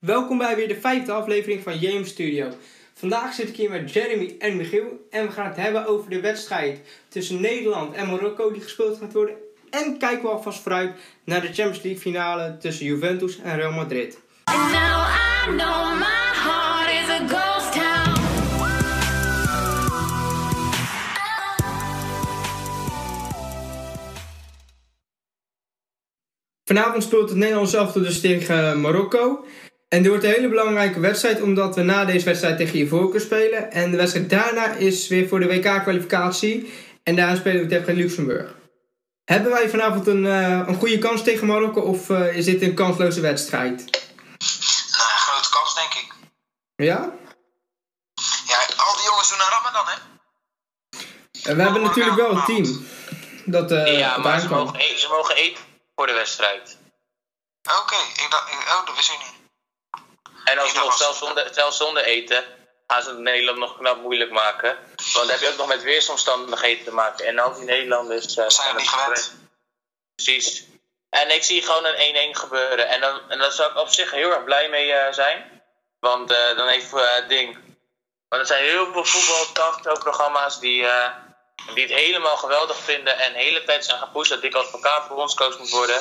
Welkom bij weer de vijfde aflevering van JM Studio. Vandaag zit ik hier met Jeremy en Michiel en we gaan het hebben over de wedstrijd tussen Nederland en Marokko die gespeeld gaat worden. En kijken we alvast vooruit naar de Champions League finale tussen Juventus en Real Madrid. And now I know my heart is a ghost town. Vanavond speelt het Nederlands elftal dus tegen Marokko. En dit wordt een hele belangrijke wedstrijd omdat we na deze wedstrijd tegen Ivoorkust spelen. En de wedstrijd daarna is weer voor de WK-kwalificatie. En daar spelen we tegen Luxemburg. Hebben wij vanavond een, eh, een goede kans tegen Marokko of eh, is dit een kansloze wedstrijd? Nou, grote kans denk ik. Ja? Ja, al die jongens doen aan Ramadan, hè? En we hebben natuurlijk wel een team. Dat eh ja, maar ze aankwam. mogen, e- ze mogen eten voor de wedstrijd. Oké, ik dacht, ik- oh, dat wist ik niet. En Ik alsnog, zelfs zonder, zelfs zonder eten, gaan ze het Nederland nog knap moeilijk maken. Want dan heb je ook nog met weersomstandigheden te maken. En al die Nederlanders... eh, Zijn er niet het gewend. Precies. En ik zie gewoon een 1-1 gebeuren. En, dan, en daar zou ik op zich heel erg blij mee eh, zijn. Want eh, dan heeft eh, het ding... Want er zijn heel veel voetbal-talkshow-programma's die, die het helemaal geweldig vinden. En de hele tijd zijn gepusht dat Dick Advocaat bondscoach moet worden.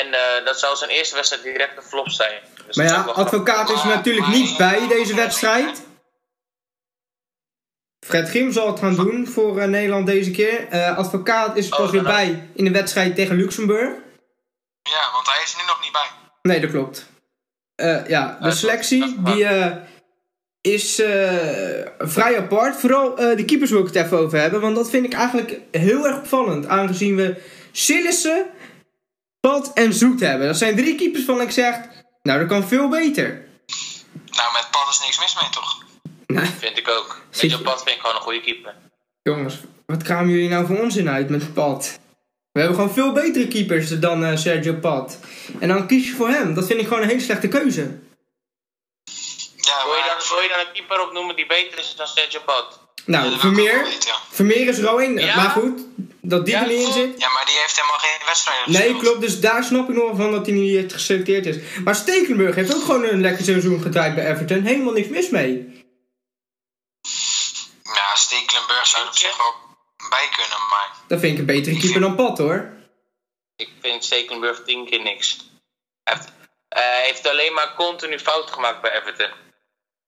En eh, dat zou zijn eerste wedstrijd direct een flop zijn. Dus Maar dat ja, advocaat is natuurlijk niet bij deze wedstrijd. Fred Grim zal het gaan doen voor eh, Nederland deze keer. Eh, advocaat is er Oh, pas weer dan- bij in de wedstrijd tegen Luxemburg. Ja, want hij is er nu nog niet bij. Nee, dat klopt. Eh, ja, de selectie die eh, is eh, vrij apart. Vooral eh, de keepers wil ik het even over hebben. Want dat vind ik eigenlijk heel erg opvallend. Aangezien we Sillissen, Pat en Zoet hebben. Dat zijn drie keepers van ik zeg... Nou, dat kan veel beter. Nou, met Pad is niks mis mee, toch? Nou, Vind ik ook. Met je- pad vind ik gewoon een goede keeper. jongens, wat kramen jullie nou voor onzin uit met Pat? We hebben gewoon veel betere keepers dan eh, Sergio Pat. En dan kies je voor hem. Dat vind ik gewoon een hele slechte keuze. Ja, Wil je, dan, wil je dan een keeper opnoemen die beter is dan Sergio Pad? Nou, Vermeer. Vermeer is er al in. Ja? Maar goed, dat die Ja, er niet in zit. Ja, maar die heeft helemaal geen wedstrijden Nee, gespeeld. klopt. Dus daar snap ik nog wel van dat hij niet geselecteerd is. Maar Stekelenburg heeft ook gewoon een lekker seizoen gedraaid bij Everton. Helemaal niks mis mee. Ja, Stekelenburg zou er op zich wel bij kunnen, maar... Dat vind ik een betere keeper dan Pat hoor. Ik vind Stekelenburg tien keer niks. Hij heeft, heeft alleen maar continu fout gemaakt bij Everton.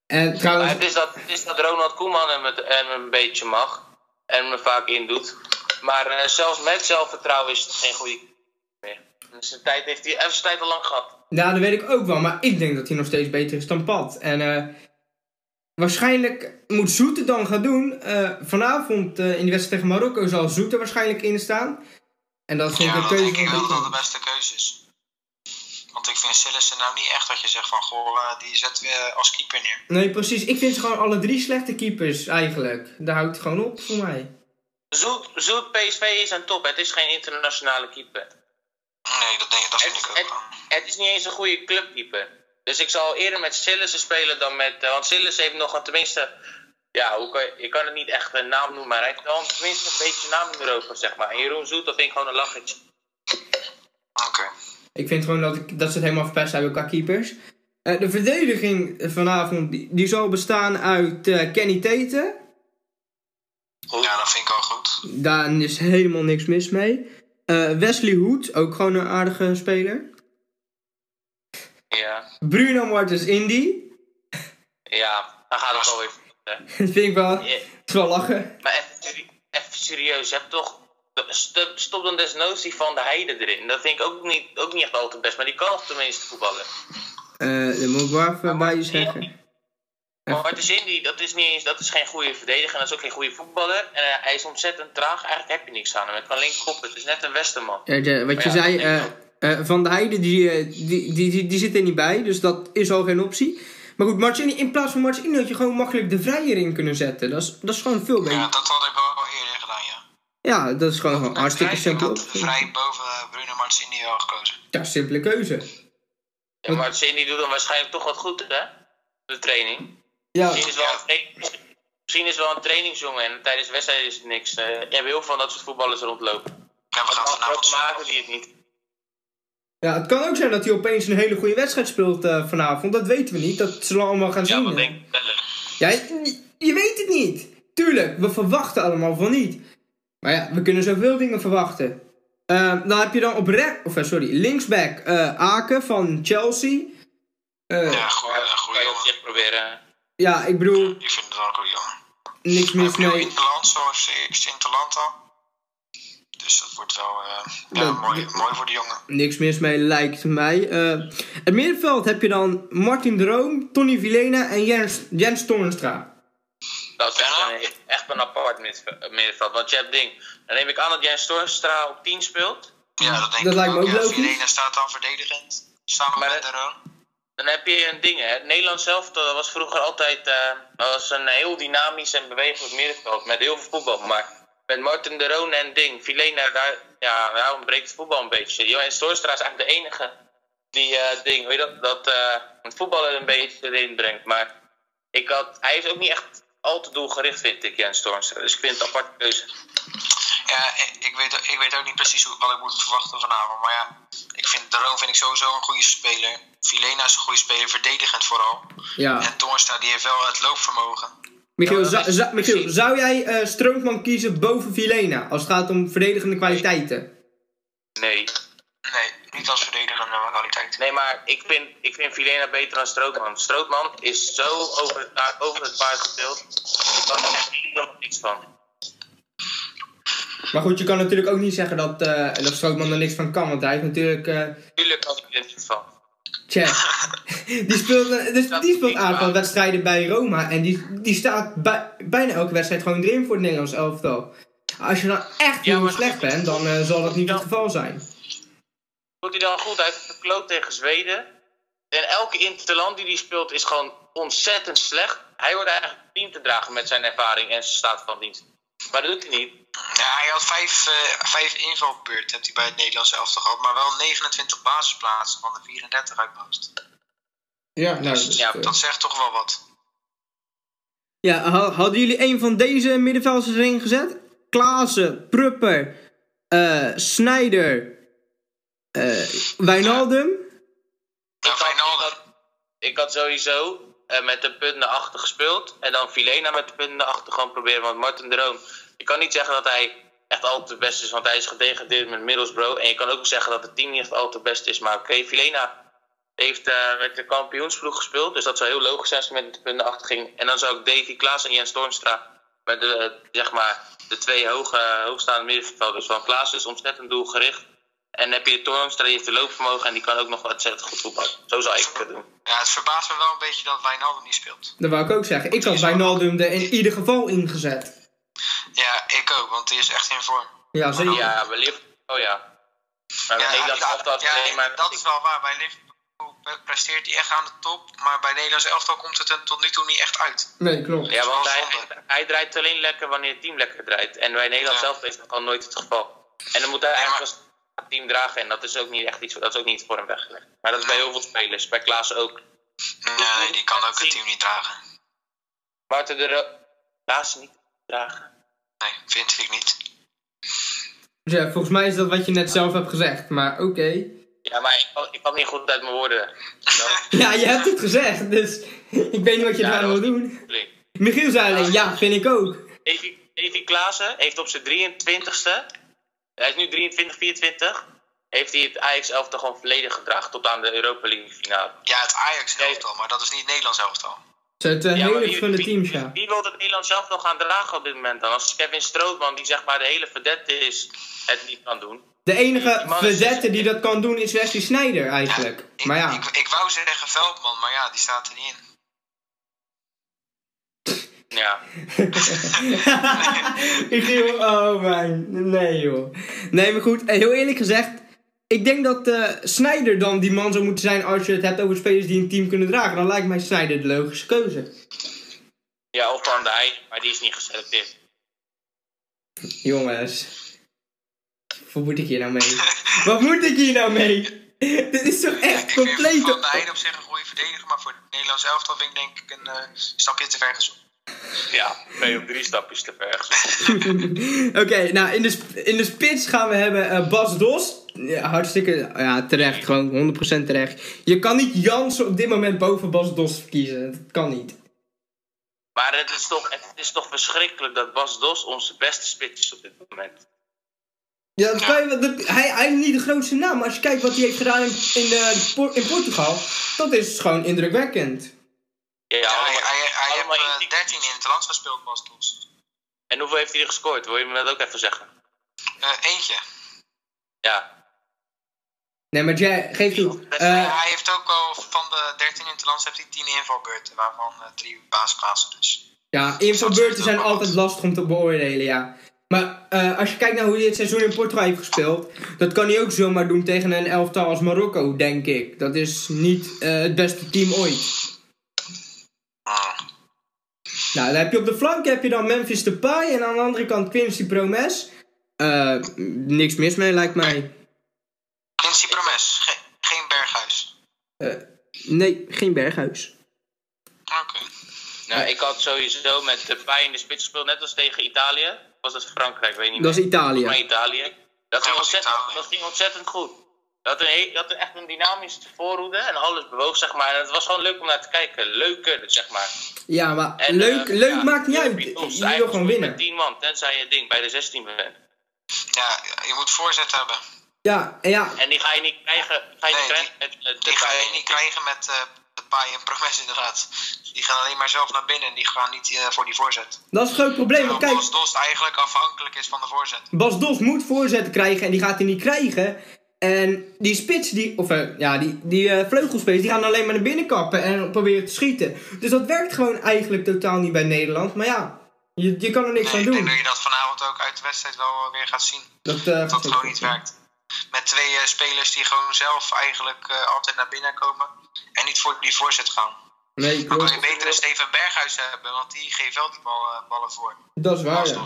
En Maar trouwens, het is dat, het is dat Ronald Koeman hem, het, hem een beetje mag. En me vaak indoet. Maar eh, zelfs met zelfvertrouwen is het geen goede keeper meer. Dus zijn tijd heeft hij, heeft zijn tijd al lang gehad. ja, dat weet ik ook wel. Maar ik denk dat hij nog steeds beter is dan Pat. En eh, waarschijnlijk moet Zoete dan gaan doen. Eh, vanavond eh, in de wedstrijd tegen Marokko zal Zoete waarschijnlijk in staan. En dat vind Ja, ik een keuze denk ik wel dat de beste keuze is. Want ik vind Sillissen nou niet echt dat je zegt van... Goh, die zetten we als keeper neer. Nee, precies. Ik vind ze gewoon alle drie slechte keepers eigenlijk. Daar houdt het gewoon op voor mij. Zoet, Zoet PSV is aan top. Het is geen internationale keeper. Nee, dat, denk, ik- dat vind Het, ik ook het, het is niet eens een goede clubkeeper. Dus ik zal eerder met Sillissen spelen dan met... eh, want Sillissen heeft nog een tenminste... Ja, hoe kan je, je kan het niet echt een naam noemen, maar hij heeft wel een- tenminste een beetje naam in Europa, zeg maar. En Jeroen Zoet, dat vind ik gewoon een lachetje. Oké. Ik vind gewoon dat, ik, dat ze het helemaal verpest hebben qua keepers. Eh, de verdediging vanavond die, die zal bestaan uit eh, Kenny Teten. Ja, dat vind ik wel goed. Daar is helemaal niks mis mee. Eh, Wesley Hoed, ook gewoon een aardige speler. Ja, Bruno Martens Indy. ja, dan gaat het wel weer. eh. Dat vind ik wel, is wel lachen. Maar even, seri- even serieus, je hebt toch... st- Stop dan desnoods die Van de Heide erin. Dat vind ik ook niet, ook niet echt altijd best, maar die kan tenminste voetballen. Eh dat moet ik wel even bij je zeggen. Maar Martens Indy, dat is, niet eens, dat is geen goede verdediger en dat is ook geen goede voetballer. En eh, hij is ontzettend traag, eigenlijk heb je niks aan hem. Hij kan linkerop, het is net een Westerman. Ja, de- wat je ja, zei, dat eh, eh, Van de Heide, die, die, die, die, die zit er niet bij. Dus dat is al geen optie. Maar goed, Martini, in plaats van Martini had je gewoon makkelijk de Vrijer in kunnen zetten. Dat is, dat is gewoon veel beter. Ja, dat had ik wel eerder gedaan, ja. Ja, dat is gewoon een hartstikke Vrij, ik simpel. had vrij boven Bruno Martins wel gekozen. Ja, simpele keuze. Ja, Martens Indy doet dan waarschijnlijk toch wat goed, hè? De training. Ja, Misschien is, wel een misschien is wel een trainingsjongen en tijdens de wedstrijd is het niks. Eh, je hebt heel veel van dat soort voetballers rondlopen. Ja, we gaan Maar vanavond maken die het niet. Ja, het kan ook zijn dat hij opeens een hele goede wedstrijd speelt eh, vanavond. Dat weten we niet. Dat zullen we allemaal gaan Ja, zien. wat hè. denk ik wel. Ja, je, je weet het niet. Tuurlijk, we verwachten allemaal van niet. Maar ja, we kunnen zoveel dingen verwachten. Ehm, dan heb je dan op recht, of eh, sorry, linksback eh, Aken van Chelsea. Eh, Ja, jongen. zich proberen. Ja, ik bedoel, Ik vind het wel een goede jongen. niks mis mee. Interland, zoals eerst Interland al. Dus dat wordt wel eh, ja, Dat- mooi, mooi voor de jongen. Niks mis mee, lijkt mij. Eh, het middenveld heb je dan Martin de Room, Tony Vilena en Jens, Jens Toornstra. Dat is echt een, echt een apart middenve- middenveld. Want je hebt ding. Dan neem ik aan dat Jens Toornstra op 10 speelt. Ja, dat denk Dat ik lijkt me ook Ja, logisch. Vilena staat dan verdedigend. Samen Maar met de Roon. Dan heb je een ding, hè. Het Nederlands zelf was vroeger altijd eh, was een heel dynamisch en bewegelijk middenveld. Met heel veel voetbal. Maar met Martin de Roon en ding, Filena, daar, ja, daar ontbreekt het voetbal een beetje. Jens Toornstra is eigenlijk de enige die eh, ding, weet je dat, dat eh, het voetbal er een beetje erin brengt. Maar ik had, hij is ook niet echt al te doelgericht, vind ik, Jens Toornstra. Dus ik vind het een aparte keuze. Ja, ik- weet, ik weet ook niet precies wat ik moet verwachten vanavond. Maar ja, ik vind de Roon vind ik sowieso een goede speler. Vilena is een goede speler, verdedigend vooral. Ja. En Toornstra die heeft wel het loopvermogen. Michiel, Ja, zou, zou- Michiel, precies. zou jij eh Strootman kiezen boven Vilena als het gaat om verdedigende kwaliteiten? Nee. Nee, niet als verdedigende kwaliteit. Nee, maar ik vind, ik vind Filena beter dan Strootman. Strootman is zo over het, pa- over het paard gespeeld. Ik kan er helemaal niks van. Maar goed, je kan natuurlijk ook niet zeggen dat, eh dat Strootman er niks van kan. Want hij heeft natuurlijk... eh Tuurlijk kan ik er niks van. die speelt, eh, dus, die speelt een aantal wedstrijden bij Roma. En die, die staat bij, bijna elke wedstrijd gewoon erin voor het Nederlands elftal. Als je nou echt heel slecht bent, dan eh, zal dat niet het geval zijn. Doet hij dan goed? Heeft gekloot tegen Zweden. En elke interland die hij speelt is gewoon ontzettend slecht. Hij wordt eigenlijk team te dragen met zijn ervaring en zijn staat van dienst. Maar dat doet hij niet. Ja, hij had vijf, eh, vijf invalbeurten heeft hij bij het Nederlands elftal gehad. Maar wel 29 basisplaatsen van de 34 uit. Ja, nou, Dus dat, ja, eh, Dat zegt toch wel wat. Ja, ha- hadden jullie een van deze middenvelders erin gezet? Klaassen, Prupper, eh Snijder, eh Wijnaldum? Ja, ik, Wijnaldum. had, ik had sowieso eh, met de punt naar achter gespeeld. En dan Filena met de punt naar achter gewoon proberen. Want Martin de Roon, je kan niet zeggen dat hij echt altijd het beste is. Want hij is gedegradeerd met Middlesbrough. En je kan ook zeggen dat het team niet echt altijd het beste is. Maar oké, Filena heeft eh, met de kampioensploeg gespeeld. Dus dat zou heel logisch zijn als hij met de punt naar achter ging. En dan zou ik Davy Klaas en Jens Toornstra... met de, eh, zeg maar, de twee hoge, hoogstaande middenvelders van Klaas is ontzettend doelgericht. En heb je Toornstra, die heeft de loopvermogen en die kan ook nog ontzettend goed voetballen. Zo zou ik het doen. Ja, het verbaast me wel een beetje dat Wijnaldum niet speelt. Dat wou ik ook zeggen. Ik had Wijnaldum er in ieder geval ingezet. Ja, ik ook, want die is echt in vorm. Ja, zeker. Ja, wellicht. Oh ja. Maar bij Ja, Nederland ja, elftal ja, alleen maar... dat is wel waar. Bij Liverpool pre- presteert hij echt aan de top. Maar bij Nederlands elftal komt het er tot nu toe niet echt uit. Nee, klopt. Ja, want hij, hij draait alleen lekker wanneer het team lekker draait. En bij Nederland Ja. zelf is dat al nooit het geval. En dan moet hij Ja, eigenlijk team dragen. En dat is ook niet echt iets, dat is ook niet voor hem weggelegd. Maar dat is bij heel veel spelers. Bij Klaas ook. Nee, die kan ook het team niet dragen. Maarten de Ro Klaas niet dragen. Nee, vind ik niet. Dus ja, volgens mij is dat wat je net zelf hebt gezegd. Maar oké. Ja, maar ik kan, ik kan niet goed uit mijn woorden. Ja, je hebt het gezegd. Dus ik weet niet wat je Ja, eraan dat wil doen. Michiel zei alleen, ja, vind ik ook. Davy Klaassen heeft op zijn 23ste, hij is nu 23, 24, heeft hij het Ajax elftal gewoon volledig gedragen tot aan de Europa League finale. Ja, het Ajax elftal, maar dat is niet het Nederlands elftal. Het zijn twee Ja, maar hele wie- teams, ja. wie wil het Nederland zelf nog gaan dragen op dit moment dan? Als Kevin Strootman, die zeg maar de hele verdette is, het niet kan doen. De enige Die man is- vedette die dat kan doen is Wesley Sneijder eigenlijk. Ik, Maar ja, ik, ik wou zeggen Veldman, maar ja, die staat er niet in. Ja, Michiel, oh mijn, nee joh. Nee, maar goed, heel eerlijk gezegd, ik denk dat eh Sneijder dan die man zou moeten zijn als je het hebt over spelers die een team kunnen dragen. Dan lijkt mij Sneijder de logische keuze. ja of Van Dijk, maar die is niet geselecteerd. Jongens, wat moet ik hier nou mee? wat moet ik hier nou mee? Dit is toch echt Ik vind Van compleet... de Heide op zich een goede verdediger, maar voor het Nederlands elftal vind ik denk ik een eh, stapje te ver gezocht. Ja, je op drie stapjes te ver. Oké, nou in de, in de spits gaan we hebben eh, Bas Dos. Ja, hartstikke ja, terecht, gewoon 100% terecht. Je kan niet Jansen op dit moment boven Bas Dos kiezen. Dat kan niet. Maar het is, toch, het is toch verschrikkelijk dat Bas Dos onze beste spits is op dit moment. Ja, dat kan je, dat- hij, hij is niet de grootste naam, maar als je kijkt wat hij heeft gedaan in, in, de, Por- in Portugal, dat is gewoon indrukwekkend. Ja, Ja, hij, allemaal- hij, hij heeft eh, indicatie. 13 in het land gespeeld, Bas. En hoeveel heeft hij er gescoord? Wil je me dat ook even zeggen? Eh, eentje. Ja. Nee, maar jij, geef toe. Eh, Eh, hij heeft ook wel van de 13 in het land heeft hij 10 invalbeurten, waarvan eh, drie basisplaatsen dus. ja, invalbeurten zijn altijd lastig om te beoordelen, ja. Maar eh, als je kijkt naar hoe hij dit seizoen in Portugal heeft gespeeld, dat kan hij ook zomaar doen tegen een elftal als Marokko, denk ik. Dat is niet eh, het beste team ooit. Nou, dan heb je op de flank heb je dan Memphis Depay en aan de andere kant Quincy Promes. Eh, niks mis mee, lijkt mij. Quincy Promes, ge- geen Berghuis. Eh, nee, geen Berghuis. Oké. Nou, ik had sowieso met de pij in de spits gespeeld, net als tegen Italië. Was dat Frankrijk, weet niet Dat is meer. Italië. Maar Italië. Dat ging, ontzettend, Italië. dat ging ontzettend goed. Je had, een, he- je had echt een dynamische voorhoede en alles bewoog, zeg maar. En het was gewoon leuk om naar te kijken. Leuker, zeg maar. Ja, maar En, leuk, eh, leuk ja, maakt niet uit. Je wil gewoon winnen. Met 10 man, tenzij je ding bij de 16 bent. Ja, je moet voorzet hebben. Ja, en ja, En die ga je niet krijgen, ga je Nee, niet krijgen met de Die ga je niet krijgen met eh de paai en Promes inderdaad. Die gaan alleen maar zelf naar binnen en die gaan niet eh, voor die voorzet. dat is een groot probleem. Want kijk, Bas Dost eigenlijk afhankelijk is van de voorzet. Bas Dos moet voorzetten krijgen en die gaat hij niet krijgen. En die spits, die, of eh, ja, die, die eh, vleugelspelers, die gaan alleen maar naar binnen kappen en proberen te schieten. Dus dat werkt gewoon eigenlijk totaal niet bij Nederland. Maar ja, je, je kan er niks Nee, aan ik denk doen. dat je dat vanavond ook uit de wedstrijd wel weer gaat zien. Dat, eh, Dat gewoon niet werkt. Met twee eh, spelers die gewoon zelf eigenlijk eh, altijd naar binnen komen. En niet voor die voorzet gaan. Nee, Dan kan je beter een Steven Berghuis hebben, want die geeft wel die bal, eh, ballen voor. Dat is waar, ja.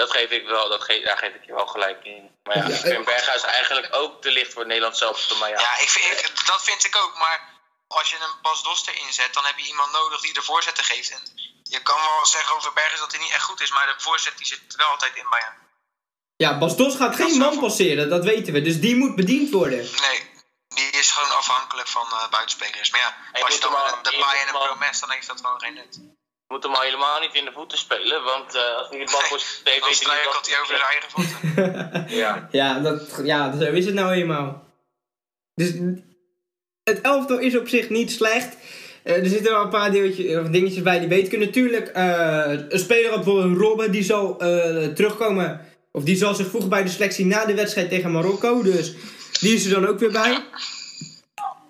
Dat geef ik wel, dat geef, daar geef ik je wel gelijk in. Maar ja, Ja, ik vind Berghuis eigenlijk ook te licht voor Nederland zelf. Maar ja, Ja, ik vind, ik- dat vind ik ook. Maar als je een Bas Dost erin zet, dan heb je iemand nodig die de voorzetten geeft. En je kan wel zeggen over Berghuis dat hij niet echt goed is, maar de voorzet die zit wel altijd in bij hem. Ja, Bas Dos gaat geen man passeren, dat weten we. Dus die moet bediend worden. Nee, die is gewoon afhankelijk van eh, buitenspelers. Maar ja, als je dan met de en een promes, dan heeft dat gewoon geen nut. Je moet hem al helemaal niet in de voeten spelen. Want eh, als hij de bal voor heeft, Dan weet hij niet wat hij over zijn eigen voeten. Ja. Ja, dat, ja, zo is het nou eenmaal. Dus het elftal is op zich niet slecht. Eh, er zitten wel een paar deeltjes, of dingetjes bij die beter kunnen. Natuurlijk, eh, een speler als bijvoorbeeld Robben, die zal eh, terugkomen. Of die zal zich voegen bij de selectie na de wedstrijd tegen Marokko. Dus die is er dan ook weer bij.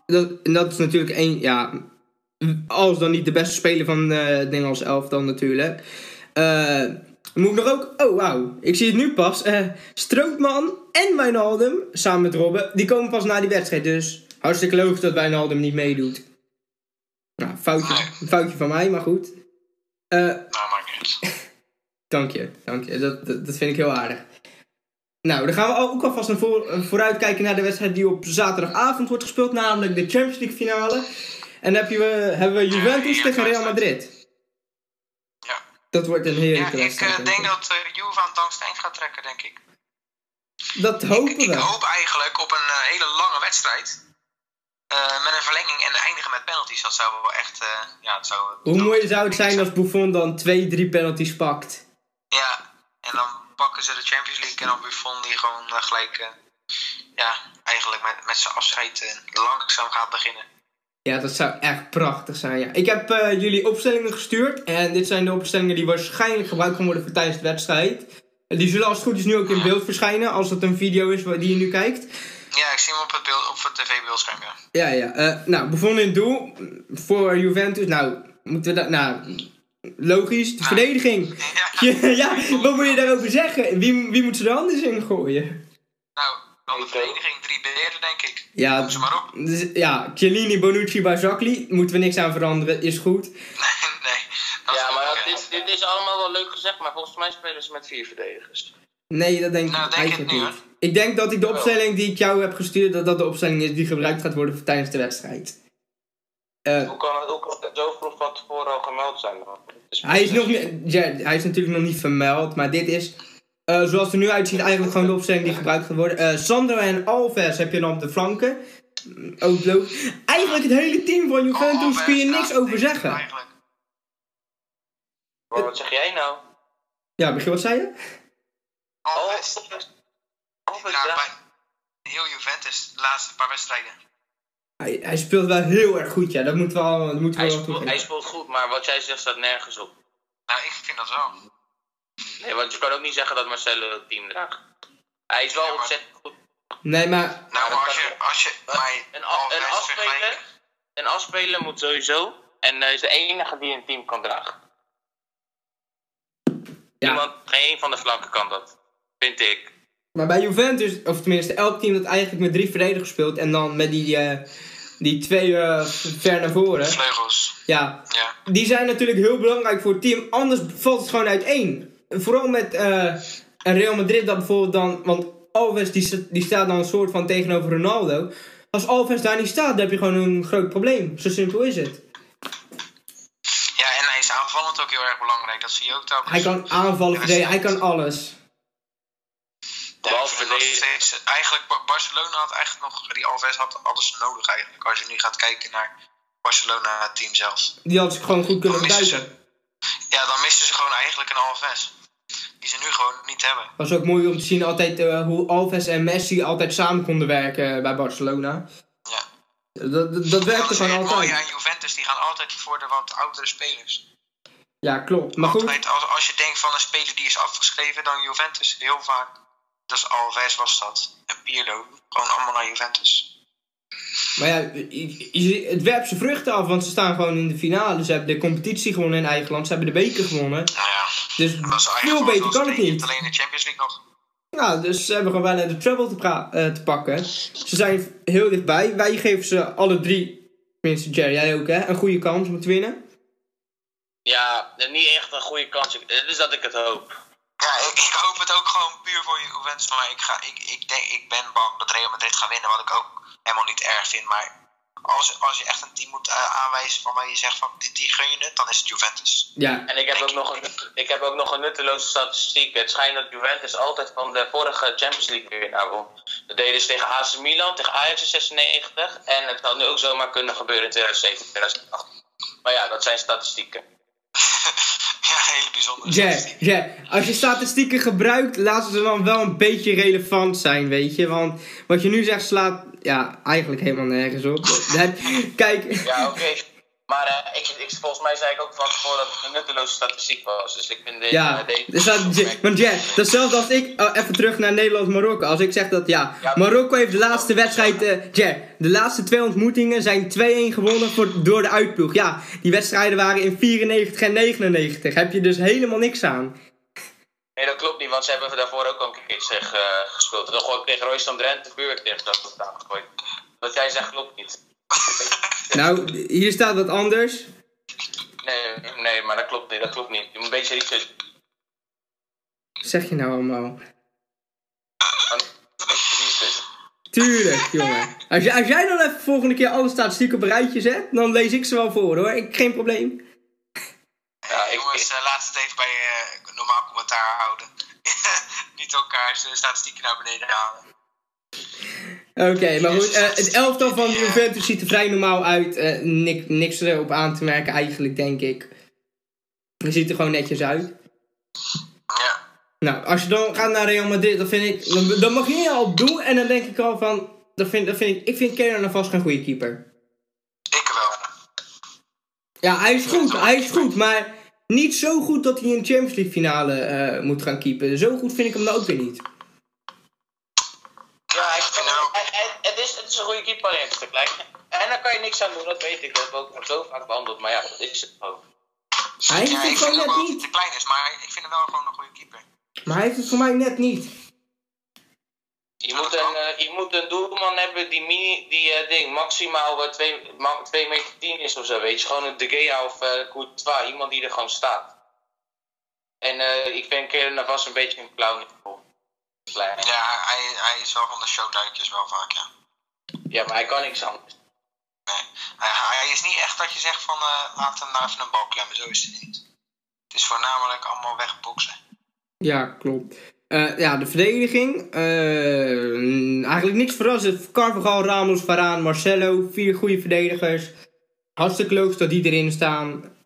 Dat, en dat is natuurlijk één, ja, als dan niet de beste speler van eh, het Nederlands elftal natuurlijk. Eh, moet ik nog ook, oh wauw, ik zie het nu pas. eh Strootman en Wijnaldum, samen met Robben, die komen pas na die wedstrijd. Dus hartstikke logisch dat Wijnaldum niet meedoet. Nou, foutje, Nee. foutje van mij, maar goed. Eh, Nou, maakt niet. Dank je, dank je. Dat, dat, dat vind ik heel aardig. Nou, dan gaan we ook alvast naar voor, vooruit kijken naar de wedstrijd die op zaterdagavond wordt gespeeld, namelijk de Champions League finale. En heb je, hebben we Juventus tegen Real. Madrid. Ja. Dat wordt een Ja, heerlijke ik eh, denk dat uh, Juve aan het gaat trekken, denk ik. Dat hopen Ik we. hoop eigenlijk op een eh, hele lange wedstrijd. met een verlenging en eindigen met penalties. Dat zou wel echt. ja, het zou, Hoe mooi zou het zijn als Buffon dan twee, drie penalties pakt? Ja, en dan pakken ze de Champions League en dan Buffon die gewoon eh, gelijk. ja, eigenlijk met, met zijn afscheid langzaam gaat beginnen. Ja, dat zou echt prachtig zijn. Ja. Ik heb eh, jullie opstellingen gestuurd. En dit zijn de opstellingen die waarschijnlijk gebruikt gaan worden voor tijdens de wedstrijd. Die zullen als het goed is nu ook in beeld verschijnen. Als het een video is die je nu kijkt. Ja, ik zie hem op het, beeld, op het tv-beeldscherm. Ja. Ja, ja. eh, nou, Buffon in het doel. Voor Juventus. Nou, moeten we dat... Nou, logisch. De verdediging. Ja, Ja, ja, wat moet je daarover zeggen? Wie, wie moet ze er anders in gooien? Dan de verdediging, drie beren denk ik. Ja, Noem ze maar op. dus, ja Chiellini, Bonucci, Barzagli. Moeten we niks aan veranderen. Is goed. nee, is Ja, maar ook, is, dit is allemaal wel leuk gezegd, maar volgens mij spelen ze met vier verdedigers. Nee, dat denk Nou, ik denk ik eigenlijk niet. Ik denk dat ik de opstelling die ik jou heb gestuurd, dat dat de opstelling is die gebruikt gaat worden voor tijdens de wedstrijd. Eh, Hoe kan het, hoe kan het zo vroeg van tevoren al gemeld zijn? is- hij, is nog niet, ja, hij is natuurlijk nog niet vermeld, maar dit is, eh, zoals het er nu uitziet, eigenlijk gewoon de opstelling die gebruikt gaat worden. Eh, Sandro en Alves heb je dan op de flanken. Mm, Ook leuk. Eigenlijk het hele team van Juventus kun je niks over zeggen. Eigenlijk. Maar wat zeg jij nou? Ja, begin wat zei je? Alves. Alves. Alves Ja, bij heel Juventus, de laatste paar wedstrijden. Hij, hij speelt wel heel erg goed, ja. Dat moeten we, al, dat moeten we Hij wel speelt, hij speelt goed, maar wat jij zegt staat nergens op. Nou, ik vind dat wel. Nee, want je kan ook niet zeggen dat Marcelo het team draagt. Hij is wel Ja, maar- ontzettend goed. Nee, maar Nou, maar als je, als je mij Een, een, afspeler, een afspeler moet sowieso. En hij is de enige die een team kan dragen. ja. Iemand, geen een van de flanken kan dat. Vind ik. Maar bij Juventus, of tenminste elk team dat eigenlijk met drie verdedigers speelt en dan met die, eh, die twee eh, ver naar voren. Vleugels, Ja, ja. die zijn natuurlijk heel belangrijk voor het team, anders valt het gewoon uiteen. Vooral met eh, Real Madrid dat bijvoorbeeld dan, want Alves die, die staat dan een soort van tegenover Ronaldo. Als Alves daar niet staat, dan heb je gewoon een groot probleem. Zo simpel is het. Ja, en hij is aanvallend ook heel erg belangrijk. Dat zie je ook telkens. Hij kan aanvallen, verdedigen, hij kan alles. Ja, steeds, eigenlijk, Ba- Barcelona had eigenlijk nog, die Alves had alles nodig eigenlijk. Als je nu gaat kijken naar Barcelona het team zelf. Die had ze gewoon goed kunnen gebruiken. Ja, dan misten ze gewoon eigenlijk een Alves. Die ze nu gewoon niet hebben. was ook mooi om te zien altijd eh, hoe Alves en Messi altijd samen konden werken bij Barcelona. Ja. Dat, dat, werkte gewoon altijd. aan Juventus. Die gaan altijd voor de wat oudere spelers. Ja, klopt. Maar goed, Altijd, als, als je denkt van een speler die is afgeschreven, dan Juventus. Heel vaak. Dat is Alves was dat. En Pirlo. Gewoon allemaal naar Juventus. Maar ja, het werpt zijn vruchten af, want ze staan gewoon in de finale. Ze hebben de competitie gewonnen in eigen land, ze hebben de beker gewonnen. Nou ja, Dus veel beter kan het niet. Alleen de Champions League nog. Nou, dus ze hebben gewoon bijna de treble te, eh, te pakken. Ze zijn heel dichtbij. Wij geven ze alle drie, tenminste Jerry, jij ook hè, een goede kans om te winnen. Ja, niet echt een goede kans. Is dat ik het hoop. Ja, ik, ik hoop het ook gewoon puur voor Juventus. Maar ik, ga, ik, ik, denk, ik ben bang dat Real Madrid gaat winnen. Wat ik ook helemaal niet erg vind. Maar als, als je echt een team moet eh, aanwijzen waarvan je zegt van die, die gun je het, dan is het Juventus. Ja, En ik heb, ook nog een, ik heb ook nog een nutteloze statistiek. Het schijnt dat Juventus altijd van de vorige Champions League winnaar won. Dat deden ze tegen AC Milan, tegen Ajax in 96. En het had nu ook zomaar kunnen gebeuren in 2007, 2008. Maar ja, dat zijn statistieken. ja, hele bijzondere Jer, statistiek. Jer, als je statistieken gebruikt, laten ze dan wel een beetje relevant zijn, weet je. Want wat je nu zegt slaat ja, eigenlijk helemaal nergens op. Kijk, Ja, oké. Maar eh, ik, ik, volgens mij zei ik ook van tevoren dat het een nutteloze statistiek was. Dus ik vind deze... ja, dus dat, want Jer, dat is zelfs als ik, oh, even terug naar Nederland-Marokko. Als ik zeg dat, ja, Ja. Marokko heeft de laatste wedstrijd, eh Jer, de laatste twee ontmoetingen zijn 2-1 gewonnen voor, door de uitploeg. Ja, die wedstrijden waren in 94 en 99. Heb je dus helemaal niks aan. Nee, dat klopt niet, want ze hebben daarvoor ook al een keer zeg, eh, gespeeld. Dan gewoon tegen Royston Drenthe vuur tegen dat gegooid. Wat jij zegt klopt niet. Nou, hier staat wat anders. Nee, nee, maar dat klopt niet. Dat klopt niet. Je moet een beetje research Wat zeg je nou allemaal? Tuurlijk, jongen. Als, jij- als jij dan even volgende keer alle statistieken op een rijtje zet, dan lees ik ze wel voor hoor. Ik, geen probleem. Ja, ik, Jongens, eh, laat het even bij eh, normaal commentaar houden. niet elkaars eh, statistieken naar beneden halen. Oké, maar goed. eh, het elftal van Juventus ziet er vrij normaal uit. Eh, niks, niks erop aan te merken eigenlijk, denk ik. Het ziet er gewoon netjes uit. Ja. Nou, als je dan gaat naar Real Madrid, dan vind ik... Dan, dan mag je al doen en dan denk ik al van... Dan vind, dan vind ik, ik vind Kenan alvast geen goede keeper. Ik wel. Ja, hij is goed, hij is goed, maar niet zo goed dat hij een Champions League finale eh, moet gaan keepen. Zo goed vind ik hem dan ook weer niet. Het, is, een goede keeper een stuk klein. En daar kan je niks aan doen, dat weet ik. Dat heb ik ook zo vaak behandeld. Maar ja, dat is het gewoon. Hij heeft Ja, het ik vind ook net wel dat hij niet. te klein is, maar ik vind hem wel gewoon een goede keeper. Maar hij heeft het voor mij net niet. Je moet, een, eh, je moet een doelman hebben die, mini, die eh, ding, maximaal eh, 2 meter 10 is of zo, weet je. Gewoon een De Gea of eh Courtois, iemand die er gewoon staat. En eh, ik vind Keren Navas een beetje een clown. Klein. Ja, hij, hij is wel van de showduikjes wel vaak, ja. Ja, maar hij kan niks anders. Hij, hij is niet echt dat je zegt van eh, laat hem nou even een bal klemmen. Zo is het niet. Het is voornamelijk allemaal wegboksen. Ja, klopt. Eh, ja, de verdediging. eh, eigenlijk niks verrassend. Carvajal, Ramos, Varaan, Marcelo. Vier goede verdedigers. Hartstikke logisch dat die erin staan.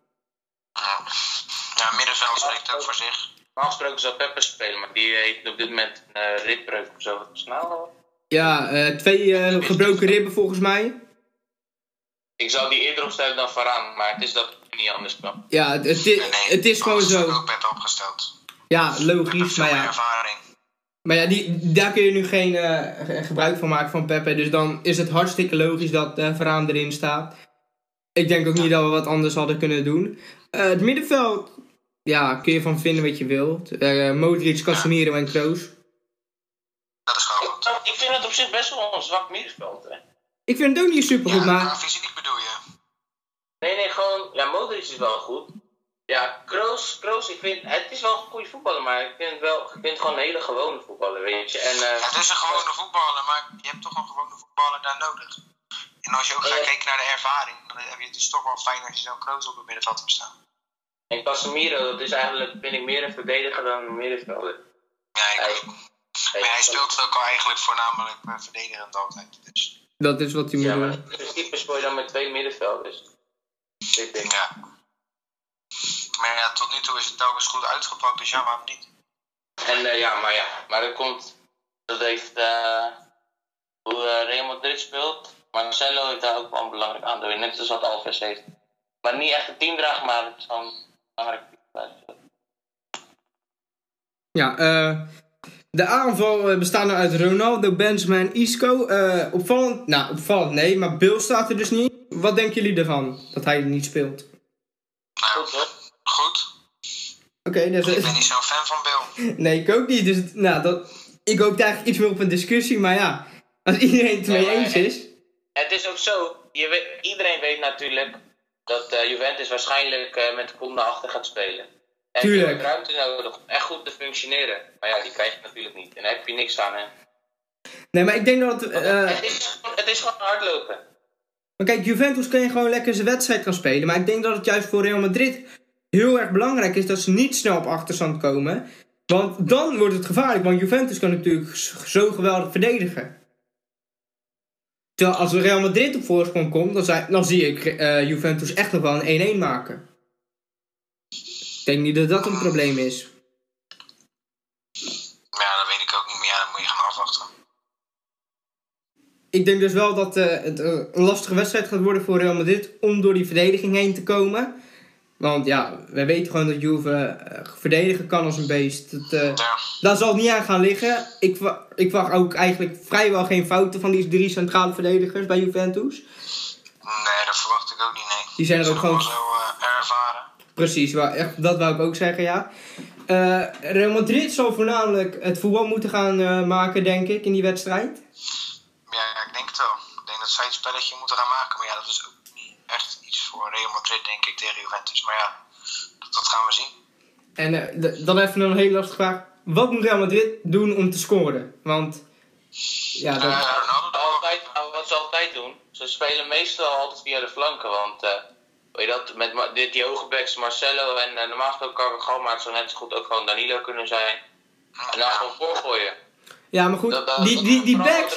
Ja, middenveld spreekt ook voor zich. Normaal gesproken zou Peppe spelen, maar die heeft op dit moment een uh, ribbreuk of zo. Wat snel. Ja, eh, twee eh, gebroken ribben volgens mij. Ik zou die eerder opstellen dan Varaan, maar het is dat niet anders kan. Ja, het, Nee, is- nee, het is gewoon had ik zo. ook Pep opgesteld. Ja, logisch. Maar ja, ervaring. maar ja die, daar kun je nu geen eh, gebruik van maken van Pepe. Dus dan is het hartstikke logisch dat eh Varaan erin staat. Ik denk ook niet dat we wat anders hadden kunnen doen. Het middenveld, ja, kun je van vinden wat je wilt. Eh Modric, Casemiro en Kroos. Dat is gewoon op zich best wel een zwak middenveld. Hè. Ik vind het ook niet super goed, Ja, maar fysiek bedoel je. Nee, nee, gewoon. Ja, Modric is wel goed. Ja, Kroos, Kroos, ik vind. Het is wel een goede voetballer, maar ik vind het wel. Ik vind het gewoon een hele gewone voetballer, weet je. En. eh, Het is een gewone voetballer, maar je hebt toch een gewone voetballer daar nodig. En als je ook gaat Ja. kijken naar de ervaring, dan heb je het is toch wel fijn als je zo'n Kroos op het middenveld hebt staan. En Casemiro, dat is eigenlijk, vind ik, meer een verdediger dan een middenvelder. Ja, ik Hij- ook. Maar hij speelt ook al eigenlijk voornamelijk eh, verdedigend altijd. Dus, dat is wat hij moet Ja, maar doen. in principe speel je dan met twee middenvelders. Ja. Maar ja, tot nu toe is het telkens goed uitgepakt, dus ja, waarom niet? En eh, ja, maar ja, maar dat komt. Dat heeft. eh, hoe eh, Real Madrid speelt. Marcelo heeft daar ook wel een belangrijk aandeel in, net als wat Alves heeft. Maar niet echt een teamdraag, maar het is gewoon een belangrijk team. Ja, eh, de aanval eh, bestaat nou uit Ronaldo, Benzema en Isco. Eh, opvallend, nou opvallend nee, maar Bill staat er dus niet. Wat denken jullie ervan, dat hij niet speelt? Nou, Goed hoor. goed. Oké, dus, Ik ben niet zo'n fan van Bill. nee, ik ook niet. Dus nou, dat, ik hoop eigenlijk iets meer op een discussie, maar ja, als iedereen het mee eens is. Het is ook zo, je weet, iedereen weet natuurlijk dat eh, Juventus waarschijnlijk eh, met de kop naar achter gaat spelen. En Tuurlijk. je hebt ruimte nodig om echt goed te functioneren. Maar ja, die krijg je natuurlijk niet. En daar heb je niks aan. Hè. Nee, maar ik denk dat. eh, het, is, het is gewoon hardlopen. maar kijk, Juventus kan je gewoon lekker zijn wedstrijd gaan spelen. Maar ik denk dat het juist voor Real Madrid heel erg belangrijk is dat ze niet snel op achterstand komen. Want dan wordt het gevaarlijk, want Juventus kan natuurlijk zo geweldig verdedigen. Terwijl als Real Madrid op voorsprong komt, dan, zei- dan zie ik eh, Juventus echt nog wel een 1-1 maken. Ik denk niet dat dat een probleem is. Ja, dat weet ik ook niet meer. Ja, dan moet je gaan afwachten. Ik denk dus wel dat eh, het eh, een lastige wedstrijd gaat worden voor Real Madrid om door die verdediging heen te komen. Want ja, we weten gewoon dat Juve eh, verdedigen kan als een beest. Dat, Ja. daar zal het niet aan gaan liggen. Ik, ik wacht ook eigenlijk vrijwel geen fouten van die drie centrale verdedigers bij Juventus. Nee, dat verwacht ik ook niet, nee. Die zijn er ook gewoon zo ervaren. Precies, dat wou ik ook zeggen, ja. Eh, Real Madrid zal voornamelijk het voetbal moeten gaan eh, maken, denk ik, in die wedstrijd. Ja, ik denk het wel. Ik denk dat zij het spelletje moeten gaan maken. Maar ja, dat is ook niet echt iets voor Real Madrid, denk ik, tegen Juventus. Maar ja, dat, dat gaan we zien. En eh, dan even een hele lastige vraag. Wat moet Real Madrid doen om te scoren? Want, ja, dat, Ronaldo, Altijd, nou, wat ze altijd doen, ze spelen meestal altijd via de flanken. Want eh, weet je dat, met dit, die hoge backs Marcelo en uh, normaal gesproken Carvajal, maar het zou net zo goed ook gewoon Danilo kunnen zijn. En dan gewoon voorgooien. ja, maar goed, Dat, dat, die, die, die backs,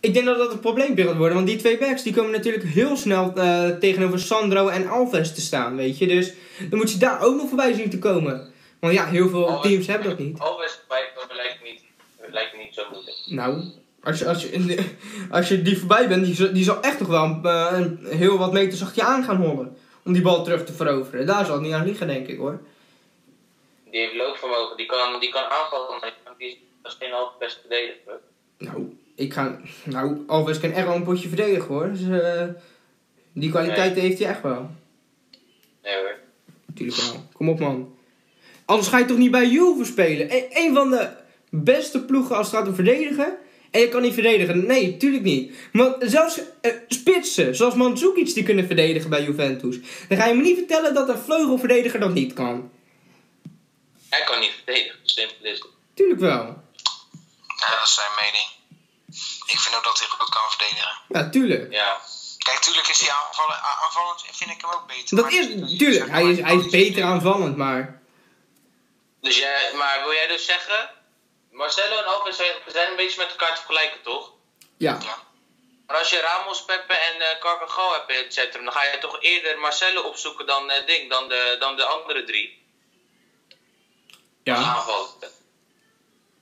ik denk dat dat een probleem gaat worden. Want die twee backs, die komen natuurlijk heel snel eh, tegenover Sandro en Alves te staan, weet je. Dus dan moet je daar ook nog voorbij zien te komen. Want ja, heel veel Alves- teams hebben dat niet. Alves bij lijkt niet, lijkt niet zo moeilijk. Nou, als je, als je, als je die voorbij bent, die, zal- die zal echt nog wel een, eh, een heel wat meters achter je aan gaan hollen. Om die bal terug te veroveren. Daar zal het niet aan liggen, denk ik hoor. Die heeft loopvermogen, die kan, die kan aanvallen, die is, dat is geen half best verdediger. Nou, ik ga. Nou, Alves kan echt wel een potje verdedigen hoor. Dus, eh, die kwaliteit heeft hij echt wel. Nee hoor. Natuurlijk wel. Kom op man. Anders ga je toch niet bij Juve spelen? E- een van de beste ploegen als het gaat om verdedigen. En je kan niet verdedigen. Nee, tuurlijk niet. Want zelfs eh, spitsen, zoals Mandzukic, die kunnen verdedigen bij Juventus. Dan ga je me niet vertellen dat een vleugelverdediger dat niet kan. Hij kan niet verdedigen, simpel is het. Tuurlijk wel. ja, dat is zijn mening. Ik vind ook dat hij goed kan verdedigen. Ja, tuurlijk. Ja. Kijk, tuurlijk is hij aanvallen, a- aanvallend, vind ik hem ook beter. Dat is, niet- tuurlijk, hij is, hij is beter aan. aanvallend, maar... Dus jij, maar wil jij dus zeggen, Marcelo en Alves zijn zijn een beetje met elkaar te vergelijken, toch? Ja, Ja. Maar als je Ramos, Pepe en eh Carvajal hebt in het centrum, dan ga je toch eerder Marcelo opzoeken dan, eh, ding, dan, de, dan de andere drie. ja.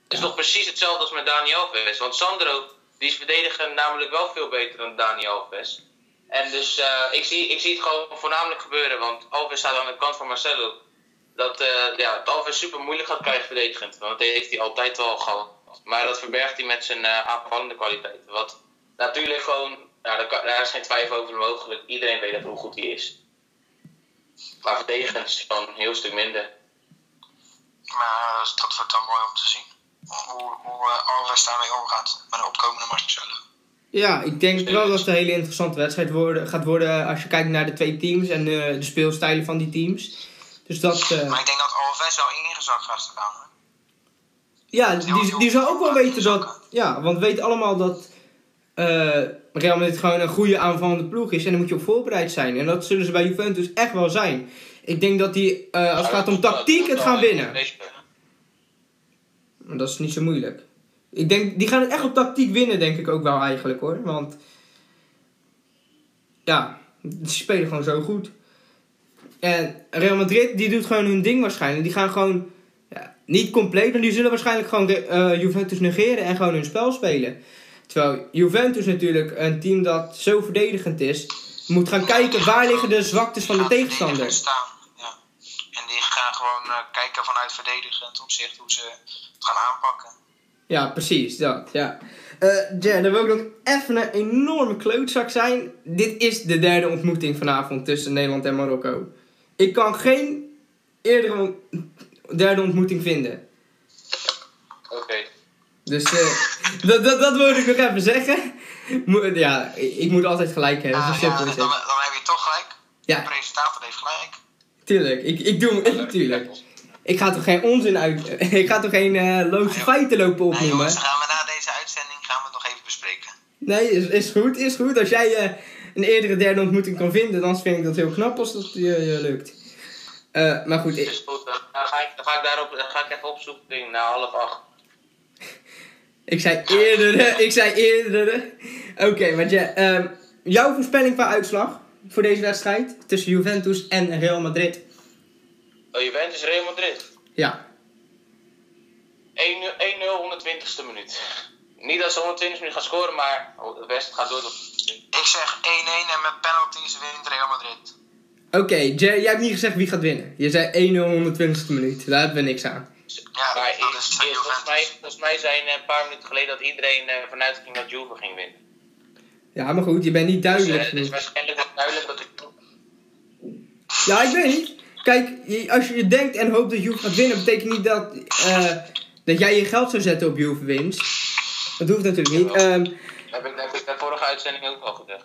Het is toch precies hetzelfde als met Dani Alves. Want Sandro, die is verdedigen namelijk wel veel beter dan Dani Alves. En dus eh, ik, zie, ik zie het gewoon voornamelijk gebeuren, want Alves staat aan de kant van Marcelo. Dat, eh ja, super moeilijk gaat krijgen verdedigend. Want dat heeft hij altijd wel gehad. Maar dat verbergt hij met zijn eh, aanvallende kwaliteiten. Wat natuurlijk gewoon, ja, daar, is geen twijfel over mogelijk. Iedereen weet dat hoe goed hij is. Maar verdedigend is hij gewoon een heel stuk minder. Maar dat, dat wordt dan mooi om te zien. Hoe, hoe Alves daarmee omgaat met een opkomende Marcelo. Ja, ik denk wel dat het een hele interessante wedstrijd worden, gaat worden als je kijkt naar de twee teams en eh, de speelstijlen van die teams. Dus dat, eh, Maar ik denk dat Alves wel ingezakt gaat staan. Hoor. ja, die, die zou ook wel weten dat, ja, want we weten allemaal dat eh Real Madrid gewoon een goede aanvallende ploeg is en daar moet je op voorbereid zijn. En dat zullen ze bij Juventus echt wel zijn. Ik denk dat die, eh, als het gaat om tactiek, het gaan winnen. Maar dat is niet zo moeilijk. Ik denk, die gaan het echt op tactiek winnen, denk ik ook wel eigenlijk hoor. Want ja, ze spelen gewoon zo goed. En Real Madrid, die doet gewoon hun ding waarschijnlijk. Die gaan gewoon, ja, niet compleet, maar die zullen waarschijnlijk gewoon eh, Juventus negeren en gewoon hun spel spelen. Terwijl Juventus natuurlijk, een team dat zo verdedigend is, moet gaan kijken waar liggen de zwaktes van de tegenstander. Staan, ja. En die gaan gewoon eh, kijken vanuit verdedigend opzicht hoe ze het gaan aanpakken. Ja, precies, dat, ja. Eh Jen, dan wil ik nog even een enorme klootzak zijn. Dit is de derde ontmoeting vanavond tussen Nederland en Marokko. Ik kan geen eerdere derde ontmoeting vinden. Oké. Dus eh, dat, dat, dat wilde ik nog even zeggen. Mo- ja, ik moet altijd gelijk hebben, Ah, ja, is dan, dan heb je toch gelijk. Ja, De presentator heeft gelijk. tuurlijk. Ik, ik doe hem, tuurlijk. Ik ga toch geen onzin uit... ik ga toch geen eh loze feiten lopen Nee, opnoemen? jongens, dan gaan we na deze uitzending gaan we het nog even bespreken. Nee, is, is goed, is goed. Als jij eh, een eerdere derde ontmoeting kan vinden, dan vind ik dat heel knap als dat je, je lukt. Eh, maar goed, ik- Is goed, dan ga ik, dan ga ik daarop, dan ga ik even opzoeken na half acht. ik zei eerdere, ik zei eerdere. Oké, maar ja, ehm, jouw voorspelling qua uitslag voor deze wedstrijd tussen Juventus en Real Madrid? Oh, Juventus Real Madrid. 1-0, Ja, 120ste minuut. Niet dat ze 120 minuten gaan scoren, maar het beste gaat door tot... Ik zeg 1-1 en met penalties wint Real Madrid. oké. Jay, jij hebt niet gezegd wie gaat winnen. Je zei 1-0 120ste minuut. Daar hebben we niks aan. Ja, Maar dat is volgens, mij, volgens mij zijn een paar minuten geleden dat iedereen eh, vanuit ging dat Juve ging winnen. Ja, maar goed, je bent niet Dus duidelijk eh, het is waarschijnlijk duidelijk dat ik... Ja, ik weet niet. Kijk, als je denkt en hoopt dat Juve gaat winnen, betekent niet dat, eh, dat jij je geld zou zetten op Juve winst. Dat hoeft natuurlijk niet. Ehm, Dat heb ik, dat heb ik de vorige uitzending ook al gezegd.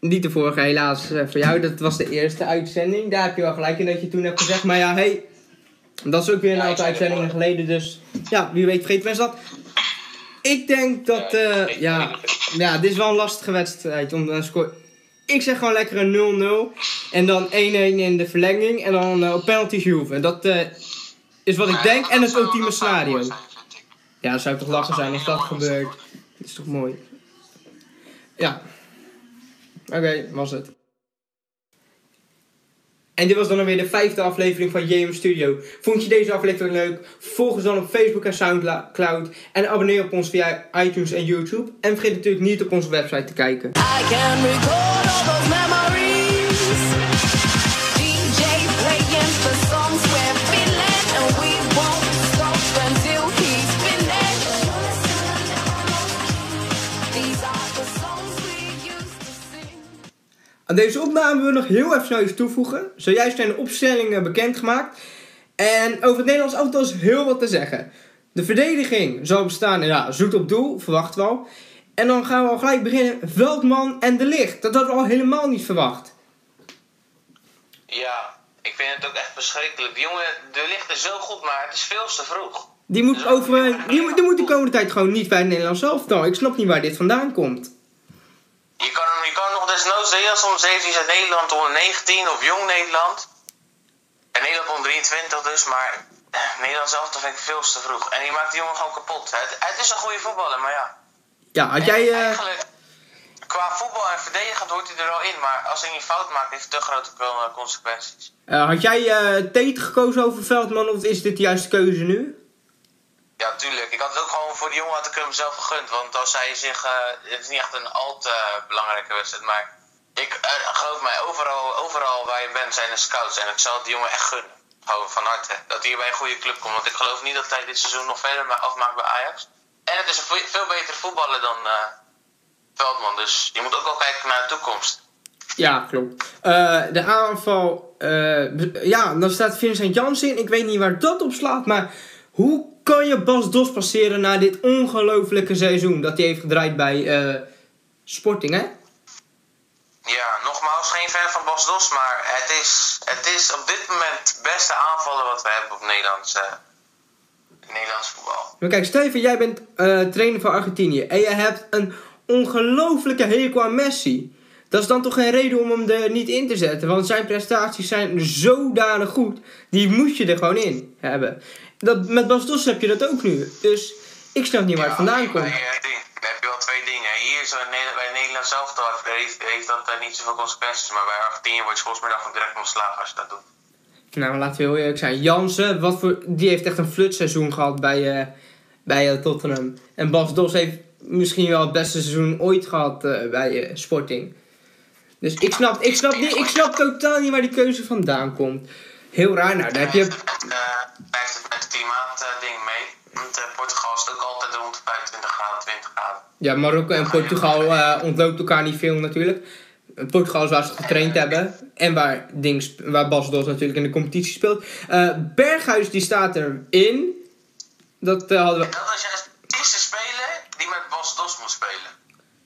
niet de vorige, helaas eh, voor jou. Dat was de eerste uitzending. Daar heb je wel gelijk in dat je toen hebt gezegd. Maar ja, hey, dat is ook weer een Ja, aantal uitzendingen geleden. Dus ja, wie weet vergeten mensen dat. Ik denk dat, Ja, eh, ja, ja, dit is wel een lastige wedstrijd om een score. Ik zeg gewoon lekker een 0-0. En dan 1-1 in de verlenging. En dan eh, op penalties Juve. Dat is wat ik denk. En het ultieme scenario. Ik. Ja, dat zou toch lachen zijn als dat gebeurt. Dat is toch mooi. Ja. Oké, was het. En dit was dan alweer de vijfde aflevering van JM Studio. Vond je deze aflevering leuk? Volg ons dan op Facebook en Soundcloud. En abonneer op ons via iTunes en YouTube. En vergeet natuurlijk niet op onze website te kijken. I can Aan deze opname willen we nog heel even snel iets toevoegen. Zojuist zijn de opstellingen bekendgemaakt. En over het Nederlands auto is heel wat te zeggen. De verdediging zal bestaan, ja, zoet op doel, verwacht wel. En dan gaan we al gelijk beginnen. Veldman en De Licht. Dat hadden we al helemaal niet verwacht. Ja, ik vind het ook echt verschrikkelijk. Die jongen, de ligt er zo goed, maar het is veel te vroeg. Die moet, over, die, moet- die moet de komende tijd gewoon niet bij het Nederlands elftal. Ik snap niet waar dit vandaan komt. Je kan, hem- je kan nog desnoods soms heeft hij zijn Nederland onder 19 of jong Nederland. En Nederland onder 23 dus, maar eh, Nederland zelf dat vind ik veel te vroeg. En die maakt die jongen gewoon kapot. Het, het is een goede voetballer, maar ja. Ja, had jij... eh, Eigenlijk, qua voetbal en verdedigend hoort hij er wel in, maar als hij niet fout maakt, heeft het te grote eh, consequenties. had jij eh Tate gekozen over Veldman of is dit de juiste keuze nu? Ja, tuurlijk. Ik had het ook gewoon voor die jongen had ik hem zelf gegund. Want als hij zich. eh, het is niet echt een al te belangrijke wedstrijd. Maar ik eh, geloof mij, overal, overal waar je bent zijn er scouts. En ik zal die jongen echt gunnen. Gewoon van harte. Dat hij bij een goede club komt. Want ik geloof niet dat hij dit seizoen nog verder ma- afmaakt bij Ajax. En het is een ve- veel betere voetballer dan eh, Veldman. Dus je moet ook wel kijken naar de toekomst. Ja, klopt. De aanval... ja, dan staat Vincent in. Ik weet niet waar dat op slaat, maar... Hoe kan je Bas Dos passeren na dit ongelofelijke seizoen dat hij heeft gedraaid bij eh, Sporting, hè? Ja, nogmaals, geen fan van Bas Dos. Maar het is, het is op dit moment het beste aanvallen wat we hebben op Nederlands, eh, Nederlands voetbal. Maar kijk, Steven, jij bent eh, trainer van Argentinië en je hebt een ongelofelijke hekel aan Messi. Dat is dan toch geen reden om hem er niet in te zetten, want zijn prestaties zijn zodanig goed, die moet je er gewoon in hebben. Dat, met Bas Dos heb je dat ook nu, dus ik snap niet waar het vandaan komt. Dan heb je wel twee dingen. Hier zo in Nederland, bij Nederland zelf heeft, heeft dat eh, niet zoveel consequenties. Maar bij Argentinië wordt je volgens mij dan direct ontslagen als je dat doet. Nou, laten we heel eerlijk zijn. Jansen, wat voor, die heeft echt een flutseizoen gehad bij, eh, bij eh, Tottenham. En Bas Dos heeft misschien wel het beste seizoen ooit gehad eh, bij Sporting. Dus ik snap, ik, snap niet, ik snap totaal niet waar die keuze vandaan komt. Heel raar, nou, daar heb je... Hij heeft het, klimaat eh, ding mee. Want eh, Portugal is ook altijd rond de 25 graden, 20 graden. Ja, Marokko en Portugal eh, ontloopt elkaar niet veel natuurlijk. Portugal is waar ze getraind hebben. En waar, Dings, waar Bas Dos natuurlijk in de competitie speelt. Eh, Berghuis die staat erin. Dat hadden we... En dat is juist de eerste speler die met Bas Dos moet spelen.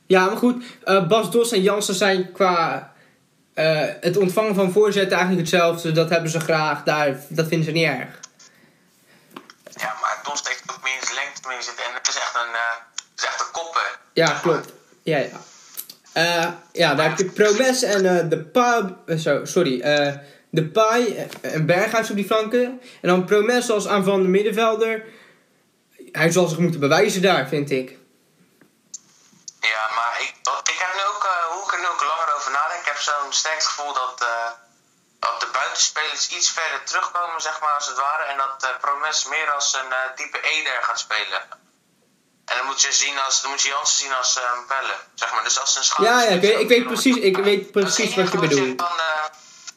Ja, maar goed. eh, Bas Dos en Jansen zijn qua het ontvangen van voorzetten eigenlijk hetzelfde. Dat hebben ze graag. Daar, dat vinden ze niet erg. Heeft ook in lengte mee zitten. En het is echt een, eh, het is echt een koppen. Ja, klopt. Ja, ja. Eh, ja, daar heb je Promes en de Pa... eh, zo, sorry. de Pai en Berghuis op die flanken. En dan Promes als aanvallende middenvelder. Hij zal zich moeten bewijzen daar, vind ik. Ja, maar ik, ik heb nu ook, hoe ik er nu ook langer over nadenk, ik heb zo'n sterk gevoel dat, dat de buitenspelers iets verder terugkomen, zeg maar, als het ware. En dat eh, Promes meer als een eh, type Eder gaat spelen. En dan moet je, zien als, dan moet je Jansen zien als eh, een zeg maar. Dus als een. Ja, ja, ik weet, ik weet precies, ik weet precies wat je bedoelt.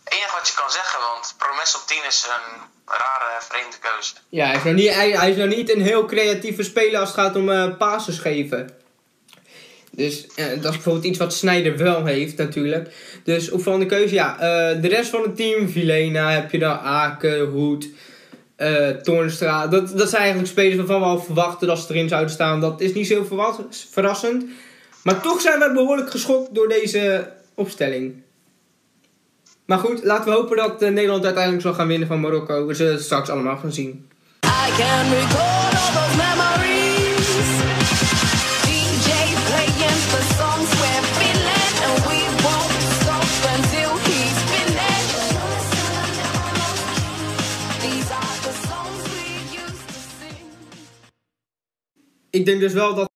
Het enige wat je kan zeggen, want Promes op 10 is een rare, vreemde keuze. Ja, hij is, nog niet, hij, hij is nog niet een heel creatieve speler als het gaat om eh passes geven. Dus dat is bijvoorbeeld iets wat Snyder wel heeft natuurlijk. Dus opvallende keuze, ja. eh, de rest van het team, Vilena, heb je dan Aken, Hoed, Toornstra. Dat, dat zijn eigenlijk spelers waarvan we al verwachten dat ze erin zouden staan. Dat is niet zo verrassend. Maar toch zijn we behoorlijk geschokt door deze opstelling. Maar goed, laten we hopen dat eh, Nederland uiteindelijk zal gaan winnen van Marokko. We zullen het straks allemaal gaan zien. I can. Ik denk dus wel dat